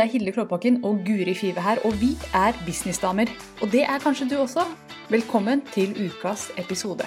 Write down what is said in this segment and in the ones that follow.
Det er Hilde Klåbakken og Guri Five her, og vi er businessdamer. Og det er kanskje du også. Velkommen til ukas episode.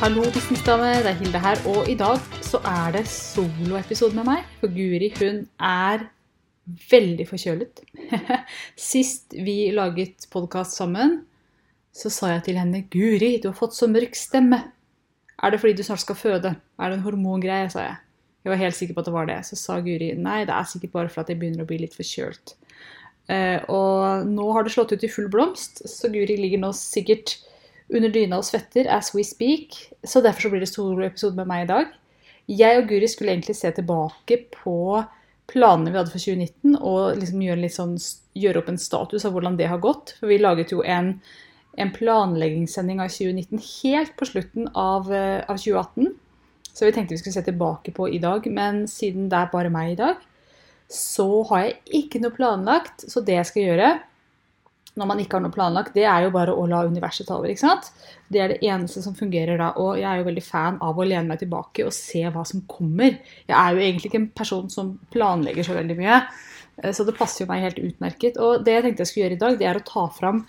Hallo, businessdame. Det er Hilde her. Og i dag så er det soloepisode med meg. For Guri, hun er veldig forkjølet. Sist vi laget podkast sammen, så sa jeg til henne Guri, du har fått så mørk stemme. Er det fordi du snart skal føde? Er det en hormongreie? sa jeg. Jeg var helt sikker på at det var det. Så sa Guri nei, det er sikkert bare fordi jeg begynner å bli litt forkjølt. Eh, og nå har det slått ut i full blomst, så Guri ligger nå sikkert under dyna og svetter as we speak. Så derfor så blir det soloepisode med meg i dag. Jeg og Guri skulle egentlig se tilbake på planene vi hadde for 2019, og liksom gjøre, sånn, gjøre, opp en status av hvordan det har gått. For vi laget jo en, en planleggingssending av 2019 helt på slutten av, eh, av 2018. Så vi tenkte vi skulle se tilbake på i dag, men siden det er bare meg i dag, så har jeg ikke noe planlagt. Så det jeg skal gjøre, når man ikke har noe planlagt, det er jo bare å la universet ta over. ikke sant? Det er det eneste som fungerer da. Og jeg er jo veldig fan av å lene meg tilbake og se hva som kommer. Jeg er jo egentlig ikke en person som planlegger så veldig mye, eh, så det passer jo meg helt utmerket. Og det jeg tenkte jeg skulle gjøre i dag, det er å ta fram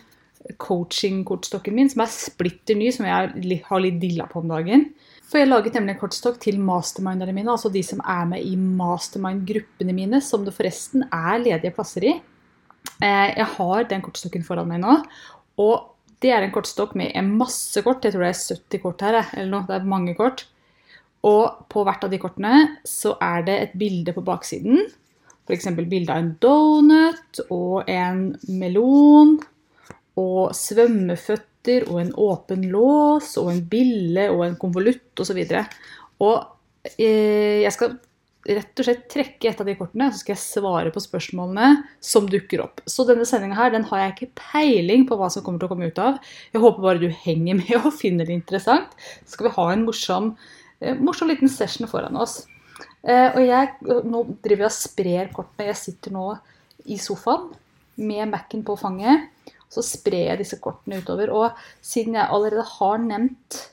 coaching-kortstokken min, som er splitter ny, som jeg har litt dilla på om dagen. For jeg laget nemlig en kortstokk til masterminderne mine, altså de som er med i mastermind-gruppene mine, som det forresten er ledige plasser i. Eh, jeg har den kortstokken foran meg nå. Og det er en kortstokk med masse kort. Jeg tror det er 70 kort her. eller noe, Det er mange kort. Og på hvert av de kortene så er det et bilde på baksiden. F.eks. bilde av en donut og en melon og svømmeføtter og en åpen lås og en bille og en konvolutt osv. Og, så og eh, jeg skal rett og slett trekke et av de kortene, så skal jeg svare på spørsmålene som dukker opp. Så denne sendinga her, den har jeg ikke peiling på hva som kommer til å komme ut av. Jeg håper bare du henger med og finner det interessant. Så skal vi ha en morsom, eh, morsom liten session foran oss. Eh, og jeg, nå driver jeg og sprer kortene. Jeg sitter nå i sofaen med Mac-en på fanget. Så sprer jeg disse kortene utover. Og siden jeg allerede har nevnt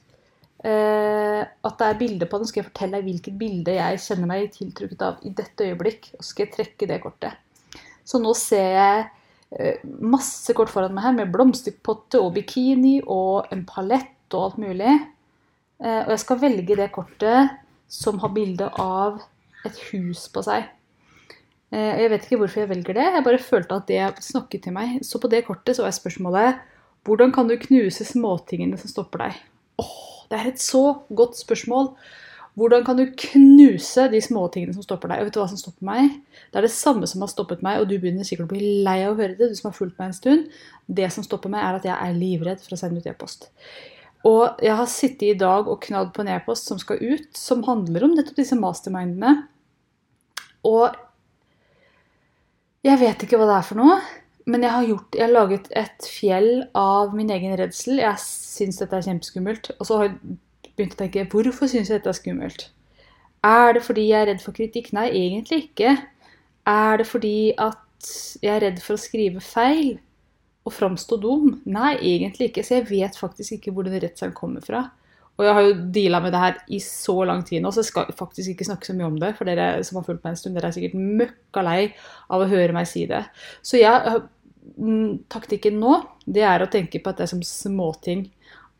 Uh, at det er bilde på den, skal jeg fortelle deg hvilket bilde jeg kjenner meg tiltrukket av i dette øyeblikk. Og skal jeg trekke det kortet. Så nå ser jeg eh, masse kort foran meg her med blomsterpotte og bikini og en palett og alt mulig. Eh, og jeg skal velge det kortet som har bilde av et hus på seg. jeg vet ikke hvorfor jeg velger det, jeg bare følte at det snakket til meg. Så på det kortet så var spørsmålet hvordan kan du knuse småtingene som stopper deg? Åh, oh, det er et så godt spørsmål. Hvordan kan du knuse de småtingene som stopper deg? Og vet du hva som stopper meg? Det er det samme som har stoppet meg, og du begynner sikkert å bli lei av å høre det, du som har fulgt meg en stund. Det som stopper meg, er at jeg er livredd for å sende ut e-post. Og jeg har sittet i dag og knadd på en e-post som skal ut, som handler om nettopp disse mastermindene. Og jeg vet ikke hva det er for noe. Men jeg har, gjort, jeg har laget et fjell av min egen redsel. Jeg syns dette er kjempeskummelt. Og så har jeg begynt å tenke hvorfor syns jeg dette er skummelt? Er det fordi jeg er redd for kritikk? Nei, egentlig ikke. Er det fordi at jeg er redd for å skrive feil og framstå dum? Nei, egentlig ikke. Så jeg vet faktisk ikke hvor den redselen kommer fra. Og jeg har jo deala med det her i så lang tid nå, så jeg skal faktisk ikke snakke så mye om det. For dere som har fulgt meg en stund, dere er sikkert møkka lei av å høre meg si det. Så jeg taktikken nå, det er å tenke på at det er som småting.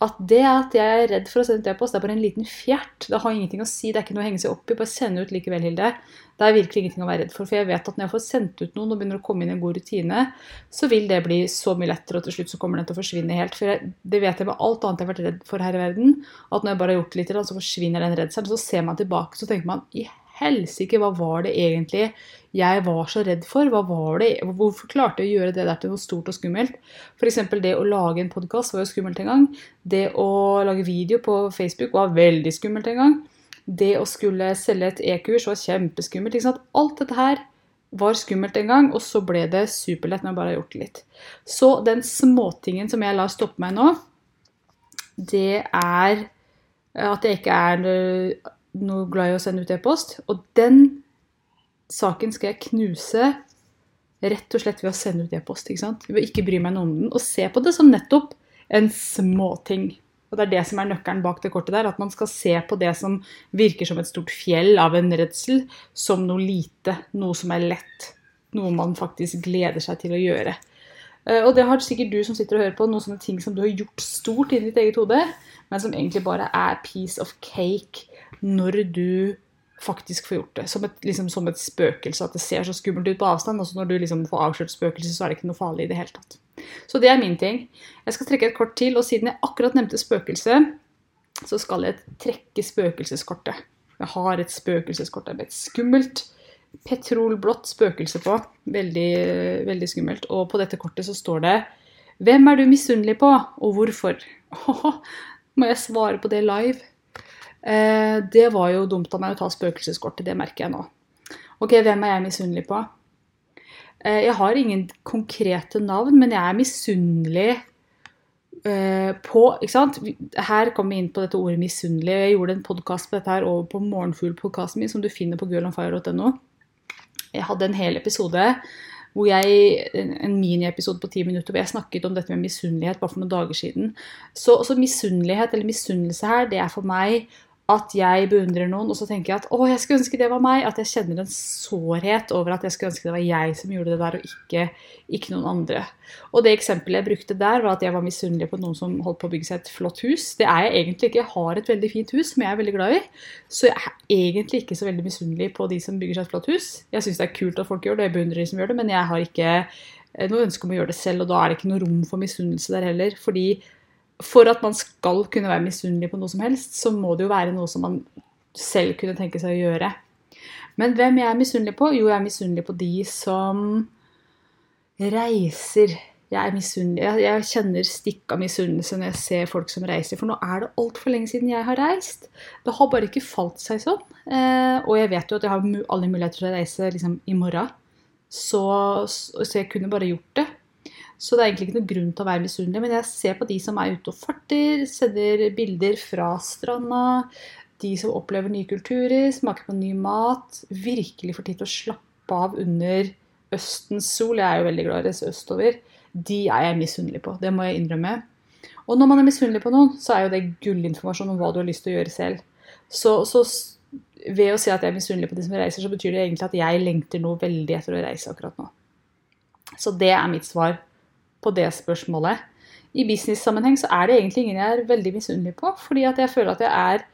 At det at jeg er redd for å sende et e-post, det er bare en liten fjert. Det har ingenting å si, det er ikke noe å henge seg opp i. Bare sende ut likevel, Hilde. Det er virkelig ingenting å være redd for. For jeg vet at når jeg får sendt ut noen og begynner å komme inn i en god rutine, så vil det bli så mye lettere, og til slutt så kommer den til å forsvinne helt. For jeg, det vet jeg med alt annet jeg har vært redd for her i verden, at når jeg bare har gjort litt, så forsvinner den redselen. Så ser man tilbake, så tenker man i helsike, hva var det egentlig jeg var så redd for? Hva var det, hvorfor klarte jeg å gjøre det der til noe stort og skummelt? F.eks. det å lage en podkast var jo skummelt en gang. Det å lage video på Facebook var veldig skummelt en gang. Det å skulle selge et e-kurs var kjempeskummelt. Alt dette her var skummelt en gang, og så ble det superlett når jeg bare har gjort det litt. Så den småtingen som jeg lar stoppe meg nå, det er at jeg ikke er noe glad i å sende ut e-post. Og den saken skal jeg knuse rett og slett ved å sende ut e-post. ikke sant? Ved ikke bry meg noe om den, og se på det som nettopp en småting. Og det er det som er nøkkelen bak det kortet der, at man skal se på det som virker som et stort fjell av en redsel, som noe lite, noe som er lett. Noe man faktisk gleder seg til å gjøre. Eh, og det har sikkert du som sitter og hører på, noen sånne ting som du har gjort stort inni ditt eget hode, men som egentlig bare er piece of cake når du faktisk får gjort det. Som et, liksom, som et spøkelse. At det ser så skummelt ut på avstand. Og når du liksom får avslørt spøkelset, så er det ikke noe farlig i det hele tatt. Så det er min ting. Jeg skal trekke et kort til, og siden jeg akkurat nevnte spøkelse, så skal jeg trekke spøkelseskortet. Jeg har et spøkelseskort med et skummelt petrolblått spøkelse på. Veldig, veldig skummelt. Og på dette kortet så står det Hvem er du misunnelig på, og hvorfor? må jeg svare på det live? Eh, det var jo dumt av meg å ta spøkelseskortet, det merker jeg nå. Ok, hvem er jeg misunnelig på? Eh, jeg har ingen konkrete navn, men jeg er misunnelig eh, på ikke sant? Her kommer vi inn på dette ordet misunnelig. Jeg gjorde en podkast på dette her over på Morgenfugl-podkasten min, som du finner på girlonfire.no. Jeg hadde en hel episode hvor jeg, en miniepisode på ti minutter hvor jeg snakket om dette med misunnelighet bare for noen dager siden. Så, så misunnelighet eller misunnelse her, det er for meg at jeg beundrer noen, og så tenker jeg at å, jeg skulle ønske det var meg. At jeg kjenner en sårhet over at jeg skulle ønske det var jeg som gjorde det der, og ikke, ikke noen andre. Og det eksempelet jeg brukte der, var at jeg var misunnelig på noen som holdt på å bygge seg et flott hus. Det er jeg egentlig ikke. Jeg har et veldig fint hus som jeg er veldig glad i. Så jeg er egentlig ikke så veldig misunnelig på de som bygger seg et flott hus. Jeg syns det er kult at folk gjør det, og jeg beundrer de som gjør det, men jeg har ikke eh, noe ønske om å gjøre det selv, og da er det ikke noe rom for misunnelse der heller. fordi for at man skal kunne være misunnelig på noe som helst, så må det jo være noe som man selv kunne tenke seg å gjøre. Men hvem jeg er misunnelig på? Jo, jeg er misunnelig på de som reiser. Jeg, er jeg, jeg kjenner stikk av misunnelse når jeg ser folk som reiser. For nå er det altfor lenge siden jeg har reist. Det har bare ikke falt seg sånn. Eh, og jeg vet jo at jeg har alle muligheter til å reise liksom, i morgen. Så, så jeg kunne bare gjort det. Så det er egentlig ikke noen grunn til å være misunnelig. Men jeg ser på de som er ute og farter, sender bilder fra stranda. De som opplever nye kulturer, smaker på ny mat. Virkelig får tid til å slappe av under østens sol. Jeg er jo veldig glad i å reise østover. De er jeg misunnelig på. Det må jeg innrømme. Og når man er misunnelig på noen, så er jo det gullinformasjon om hva du har lyst til å gjøre selv. Så, så ved å si at jeg er misunnelig på de som reiser, så betyr det egentlig at jeg lengter noe veldig etter å reise akkurat nå. Så det er mitt svar på det spørsmålet. I business-sammenheng så er det egentlig ingen jeg er veldig misunnelig på, fordi at jeg føler at jeg er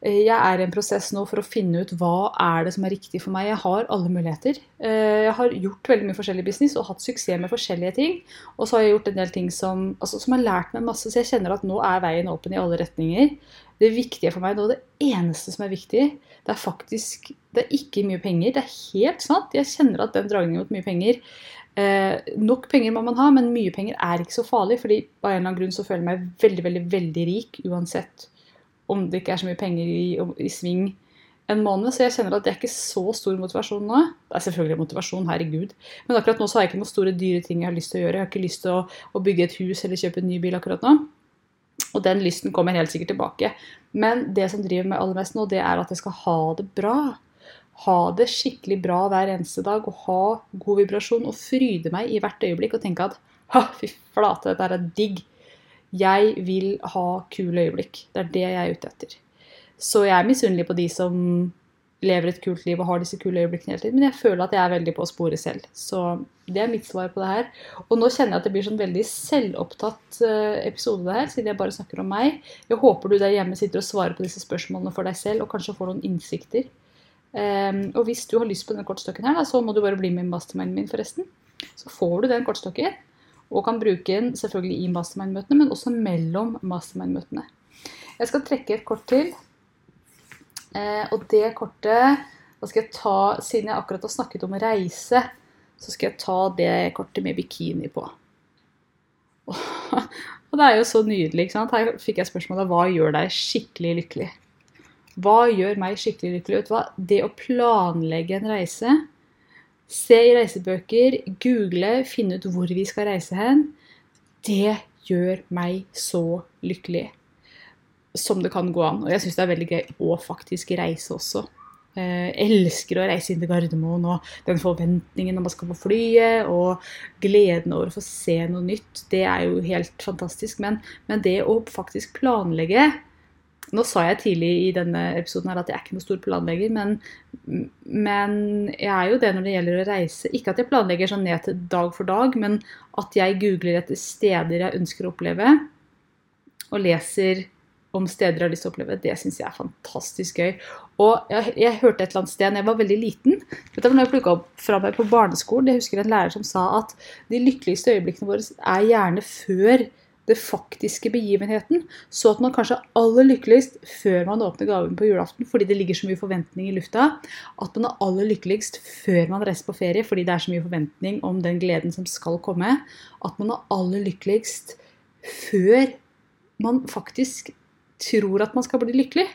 eh, jeg er i en prosess nå for å finne ut hva er det som er riktig for meg. Jeg har alle muligheter. Eh, jeg har gjort veldig mye forskjellig business og hatt suksess med forskjellige ting. Og så har jeg gjort en del ting som, altså, som har lært meg masse, så jeg kjenner at nå er veien åpen i alle retninger. Det viktige for meg nå, det eneste som er viktig, det er faktisk Det er ikke mye penger. Det er helt sant. Jeg kjenner at den dragningen mot mye penger Eh, nok penger må man ha, men mye penger er ikke så farlig. fordi av en eller annen grunn så føler jeg meg veldig veldig, veldig rik uansett om det ikke er så mye penger i, i sving en måned. Så jeg kjenner at det er ikke så stor motivasjon nå. Det er selvfølgelig motivasjon, herregud. Men akkurat nå så har jeg ikke noen store dyre ting jeg har lyst til å gjøre. Jeg har ikke lyst til å, å bygge et hus eller kjøpe en ny bil akkurat nå. Og den lysten kommer helt sikkert tilbake. Men det som driver meg aller mest nå, det er at jeg skal ha det bra ha det skikkelig bra hver eneste dag og ha god vibrasjon og fryde meg i hvert øyeblikk og tenke at ha, fy flate, dette er digg. Jeg vil ha kule øyeblikk. Det er det jeg er ute etter. Så jeg er misunnelig på de som lever et kult liv og har disse kule øyeblikkene hele tiden, men jeg føler at jeg er veldig på sporet selv. Så det er mitt svar på det her. Og nå kjenner jeg at det blir sånn veldig selvopptatt eh, episode det her, siden jeg bare snakker om meg. Jeg håper du der hjemme sitter og svarer på disse spørsmålene for deg selv, og kanskje får noen innsikter. Um, og hvis du har lyst på denne kortstokken, her, da, så må du bare bli med i masterminden min, forresten. Så får du den kortstokken, og kan bruke den selvfølgelig i mastermind-møtene, men også mellom mastermind-møtene. Jeg skal trekke et kort til. Uh, og det kortet da skal jeg ta, Siden jeg akkurat har snakket om reise, så skal jeg ta det kortet med bikini på. Og det er jo så nydelig. ikke sant? Her fikk jeg spørsmålet hva gjør deg skikkelig lykkelig. Hva gjør meg skikkelig lykkelig? Vet du hva? Det å planlegge en reise, se i reisebøker, google, finne ut hvor vi skal reise hen, det gjør meg så lykkelig. som det kan gå an. Og jeg syns det er veldig gøy å faktisk reise også. Eh, elsker å reise inn til Gardermoen og den forventningen når man skal på flyet, og gleden over å få se noe nytt. Det er jo helt fantastisk. Men, men det å faktisk planlegge nå sa jeg tidlig i denne episoden her at jeg er ikke noe stor planlegger, men, men, jeg er jo det når det gjelder å reise. Ikke at jeg planlegger sånn ned til dag for dag, men at jeg googler etter steder jeg ønsker å oppleve, og leser om steder jeg har lyst til å oppleve. Det syns jeg er fantastisk gøy. Og jeg, jeg, hørte et eller annet sted da jeg var veldig liten Dette var når jeg plukka opp fra meg på barneskolen. Jeg husker en lærer som sa at de lykkeligste øyeblikkene våre er gjerne før det faktiske begivenheten. Så at man kanskje er aller lykkeligst før man åpner gaven på julaften fordi det ligger så mye forventning i lufta. At man er aller lykkeligst før man reiser på ferie fordi det er så mye forventning om den gleden som skal komme. At man er aller lykkeligst før man faktisk tror at man skal bli lykkelig.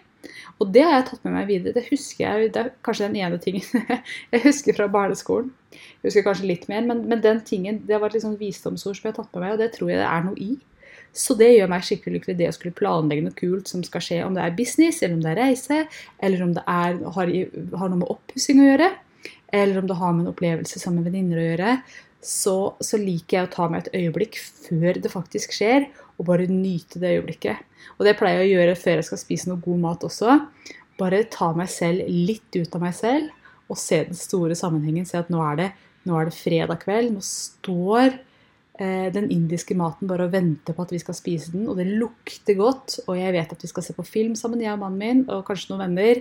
Og det har jeg tatt med meg videre. Det husker jeg, det er kanskje den ene tingen jeg husker fra barneskolen. Jeg husker kanskje litt mer, men, men den tingen, det var et liksom visdomsord som jeg har tatt med meg, og det tror jeg det er noe i. Så det gjør meg skikkelig lykkelig, det å skulle planlegge noe kult som skal skje, om det er business, eller om det er reise, eller om det er, har, har noe med oppussing å gjøre, eller om det har med en opplevelse sammen med venninner å gjøre, så, så, liker jeg å ta meg et øyeblikk før det faktisk skjer, og bare nyte det øyeblikket. Og det pleier jeg å gjøre før jeg skal spise noe god mat også. Bare ta meg selv litt ut av meg selv og se den store sammenhengen. Se at nå er det, nå er det fredag kveld. Nå står den indiske maten bare og venter på at vi skal spise den. Og det lukter godt. Og jeg vet at vi skal se på film sammen, jeg og mannen min, og kanskje noen venner.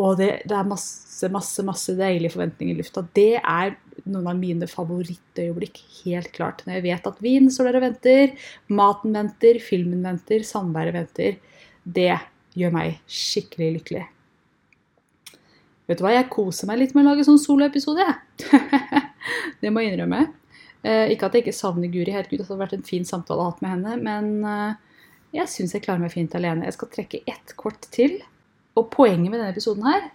Og det, det er masse, masse, masse deilige forventninger i lufta. Det er noen av mine favorittøyeblikk, helt klart. Når jeg vet at vin står der og venter, maten venter, filmen venter, samværet venter. Det gjør meg skikkelig lykkelig. Vet du hva, jeg koser meg litt med å lage sånn soloepisode, jeg. det må jeg innrømme. Eh, ikke at jeg ikke savner Guri, herregud, det hadde vært en fin samtale å ha med henne. Men eh, jeg syns jeg klarer meg fint alene. Jeg skal trekke ett kort til. Og poenget med denne episoden her,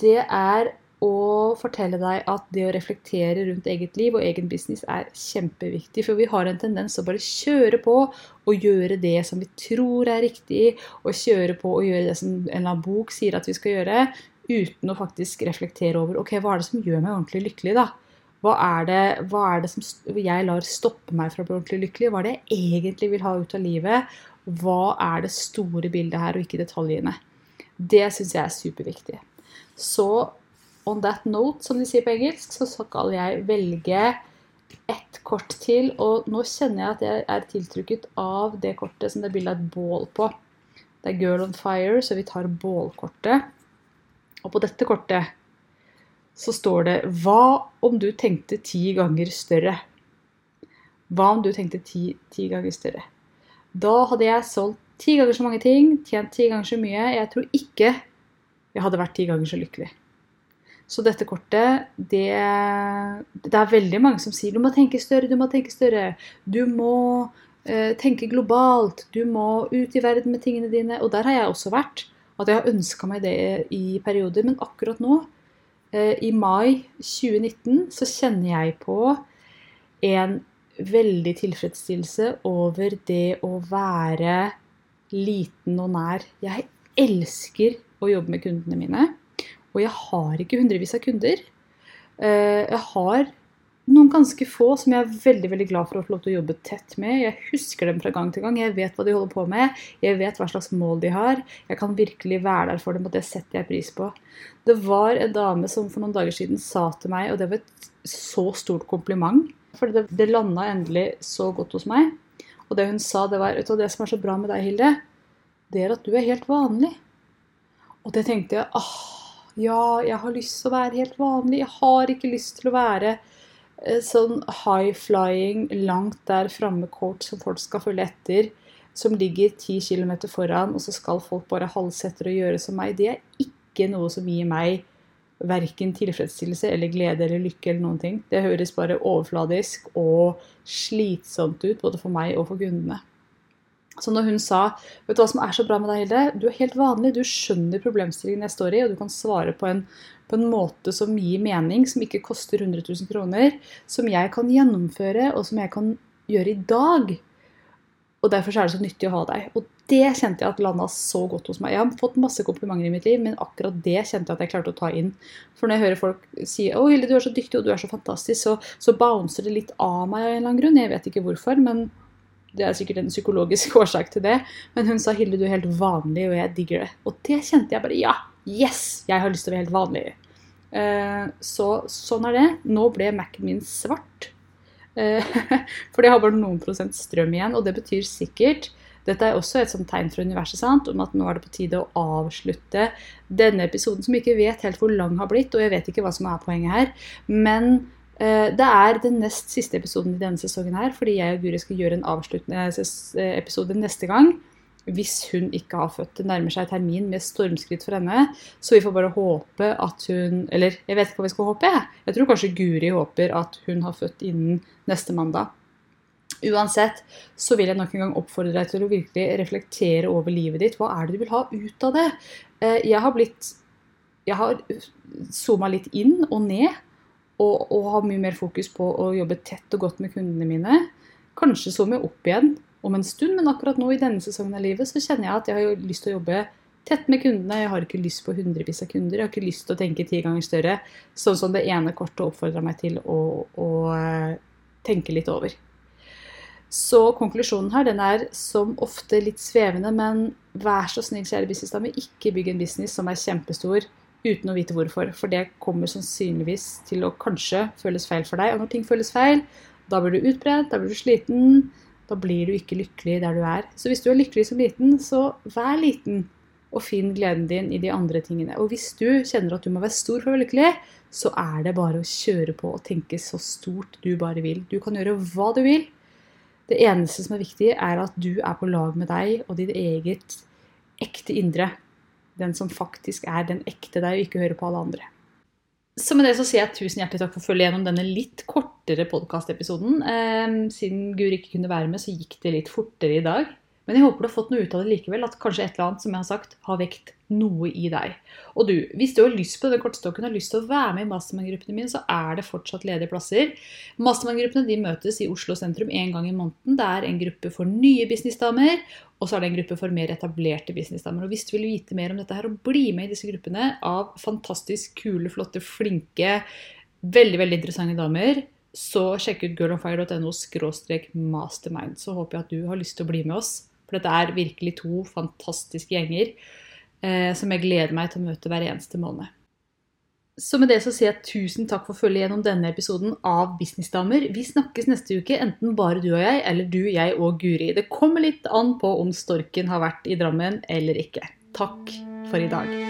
det er å fortelle deg at det å reflektere rundt eget liv og egen business er kjempeviktig. For vi har en tendens å bare kjøre på og gjøre det som vi tror er riktig, og kjøre på og gjøre det som en eller annen bok sier at vi skal gjøre, uten å faktisk reflektere over ok, hva er det som gjør meg ordentlig lykkelig, da? Hva er, det, hva er det som jeg lar stoppe meg fra å bli ordentlig lykkelig? Hva er det jeg egentlig vil ha ut av livet? Hva er det store bildet her, og ikke detaljene? Det syns jeg er superviktig. Så on that note, som de sier på engelsk, så skal jeg velge ett kort til. Og nå kjenner jeg at jeg er tiltrukket av det kortet som det er bilde av et bål på. Det er Girl on Fire, så vi tar bålkortet. Og på dette kortet så står det Hva om du tenkte ti ganger større? Hva om du tenkte ti, ti ganger større? Da hadde jeg solgt ti ganger så mange ting, tjent ti ganger så mye. Jeg tror ikke jeg hadde vært ti ganger så lykkelig. Så dette kortet, det, det er veldig mange som sier du må tenke større, du må tenke større. Du må eh, tenke globalt. Du må ut i verden med tingene dine. Og der har jeg også vært. At jeg har ønska meg det i perioder. Men akkurat nå i mai 2019 så kjenner jeg på en veldig tilfredsstillelse over det å være liten og nær. Jeg elsker å jobbe med kundene mine, og jeg har ikke hundrevis av kunder. Eh, jeg har noen ganske få som jeg er veldig veldig glad for å få lov til å jobbe tett med. Jeg husker dem fra gang til gang. Jeg vet hva de holder på med. Jeg vet hva slags mål de har. Jeg kan virkelig være der for dem, og det setter jeg pris på. Det var en dame som for noen dager siden sa til meg, og det var et så stort kompliment, for det, det landa endelig så godt hos meg. Og det hun sa, det var vet du, det som er så bra med deg, Hilde, det er at du er helt vanlig. Og det tenkte jeg ah, ja, jeg har lyst til å være helt vanlig. Jeg har ikke lyst til å være sånn high flying, langt der framme coach som folk skal følge etter, som ligger 10 km foran, og så skal folk bare halse etter og gjøre som meg, det er ikke noe som gir meg verken tilfredsstillelse eller glede eller lykke eller noen ting. Det høres bare overfladisk og slitsomt ut, både for meg og for kundene. Så når hun sa vet du hva som er så bra med deg, Hilde, du er helt vanlig, du skjønner problemstillingen jeg står i, og du kan svare på en på en måte som gir mening, som ikke koster 100 000 kroner, som jeg kan gjennomføre, og som jeg kan gjøre i dag. Og derfor er det så nyttig å ha deg. Og det kjente jeg at landa så godt hos meg. Jeg har fått masse komplimenter i mitt liv, men akkurat det kjente jeg at jeg klarte å ta inn. For når jeg hører folk si 'Å, Hilde, du er så dyktig, og du er så fantastisk', så, så bouncer det litt av meg av en eller annen grunn. Jeg vet ikke hvorfor, men det er sikkert en psykologisk årsak til det. Men hun sa 'Hilde, du er helt vanlig, og jeg digger det'. Og det kjente jeg bare Ja! Yes! Jeg har lyst til å være helt vanlig. Uh, så sånn er det. Nå ble Mac-en min svart. Uh, for jeg har bare noen prosent strøm igjen, og det betyr sikkert dette er også et sånt tegn fra universet sant, om at nå er det på tide å avslutte denne episoden, som ikke vet helt hvor lang har blitt, og jeg vet ikke hva som er poenget her. Men uh, det er den nest siste episoden i denne sesongen her, fordi jeg og Guri skal gjøre en avsluttende episode neste gang hvis hun ikke har født. Det nærmer seg termin med stormskritt for henne, så vi får bare håpe at hun Eller jeg vet ikke hva vi skal håpe, jeg. Tror kanskje Guri håper at hun har født innen neste mandag. Uansett så vil jeg nok en gang oppfordre deg til å virkelig reflektere over livet ditt. Hva er det du vil ha ut av det? Eh, jeg har blitt Jeg har zooma litt inn og ned, og, og har mye mer fokus på å jobbe tett og godt med kundene mine. Kanskje zoome opp igjen om en stund, men akkurat nå i denne sesongen av livet så kjenner jeg at jeg har lyst til å jobbe tett med kundene. Jeg har ikke lyst på hundrevis av kunder. Jeg har ikke lyst til å tenke ti ganger større, sånn som det ene kortet oppfordra meg til å, å eh, tenke litt over. Så konklusjonen her den er som ofte litt svevende, men vær så snill, kjære businessdame, ikke bygg en business som er kjempestor uten å vite hvorfor. For det kommer sannsynligvis til å kanskje føles feil for deg. Og når ting føles feil, da blir du utbrent, da blir du sliten. Da blir du ikke lykkelig der du er. Så hvis du er lykkelig som liten, så vær liten. Og finn gleden din i de andre tingene. Og hvis du kjenner at du må være stor for å være lykkelig, så er det bare å kjøre på og tenke så stort du bare vil. Du kan gjøre hva du vil. Det eneste som er viktig, er at du er på lag med deg og ditt eget ekte indre. Den som faktisk er den ekte deg, og ikke hører på alle andre. Så med det så sier jeg tusen hjertelig takk for å følge gjennom denne litt kortere podkastepisoden. Eh, siden Guri ikke kunne være med, så gikk det litt fortere i dag. Men jeg håper du har fått noe ut av det likevel. At kanskje et eller annet som jeg har sagt, har vekt noe i deg. Og du, hvis du har lyst på den kortstokken og har lyst til å være med i mastermind-gruppene mine, så er det fortsatt ledige plasser. Mastermind-gruppene de møtes i Oslo sentrum én gang i måneden. Det er en gruppe for nye businessdamer, og så er det en gruppe for mer etablerte businessdamer. Og hvis du vil vite mer om dette her og bli med i disse gruppene av fantastisk kule, flotte, flinke, veldig, veldig interessante damer, så sjekk ut girlonfire.no mastermind. Så håper jeg at du har lyst til å bli med oss. For dette er virkelig to fantastiske gjenger eh, som jeg gleder meg til å møte hver eneste måned. Så med det så sier jeg tusen takk for følget gjennom denne episoden av Businessdamer. Vi snakkes neste uke, enten bare du og jeg, eller du, jeg og Guri. Det kommer litt an på om storken har vært i Drammen eller ikke. Takk for i dag.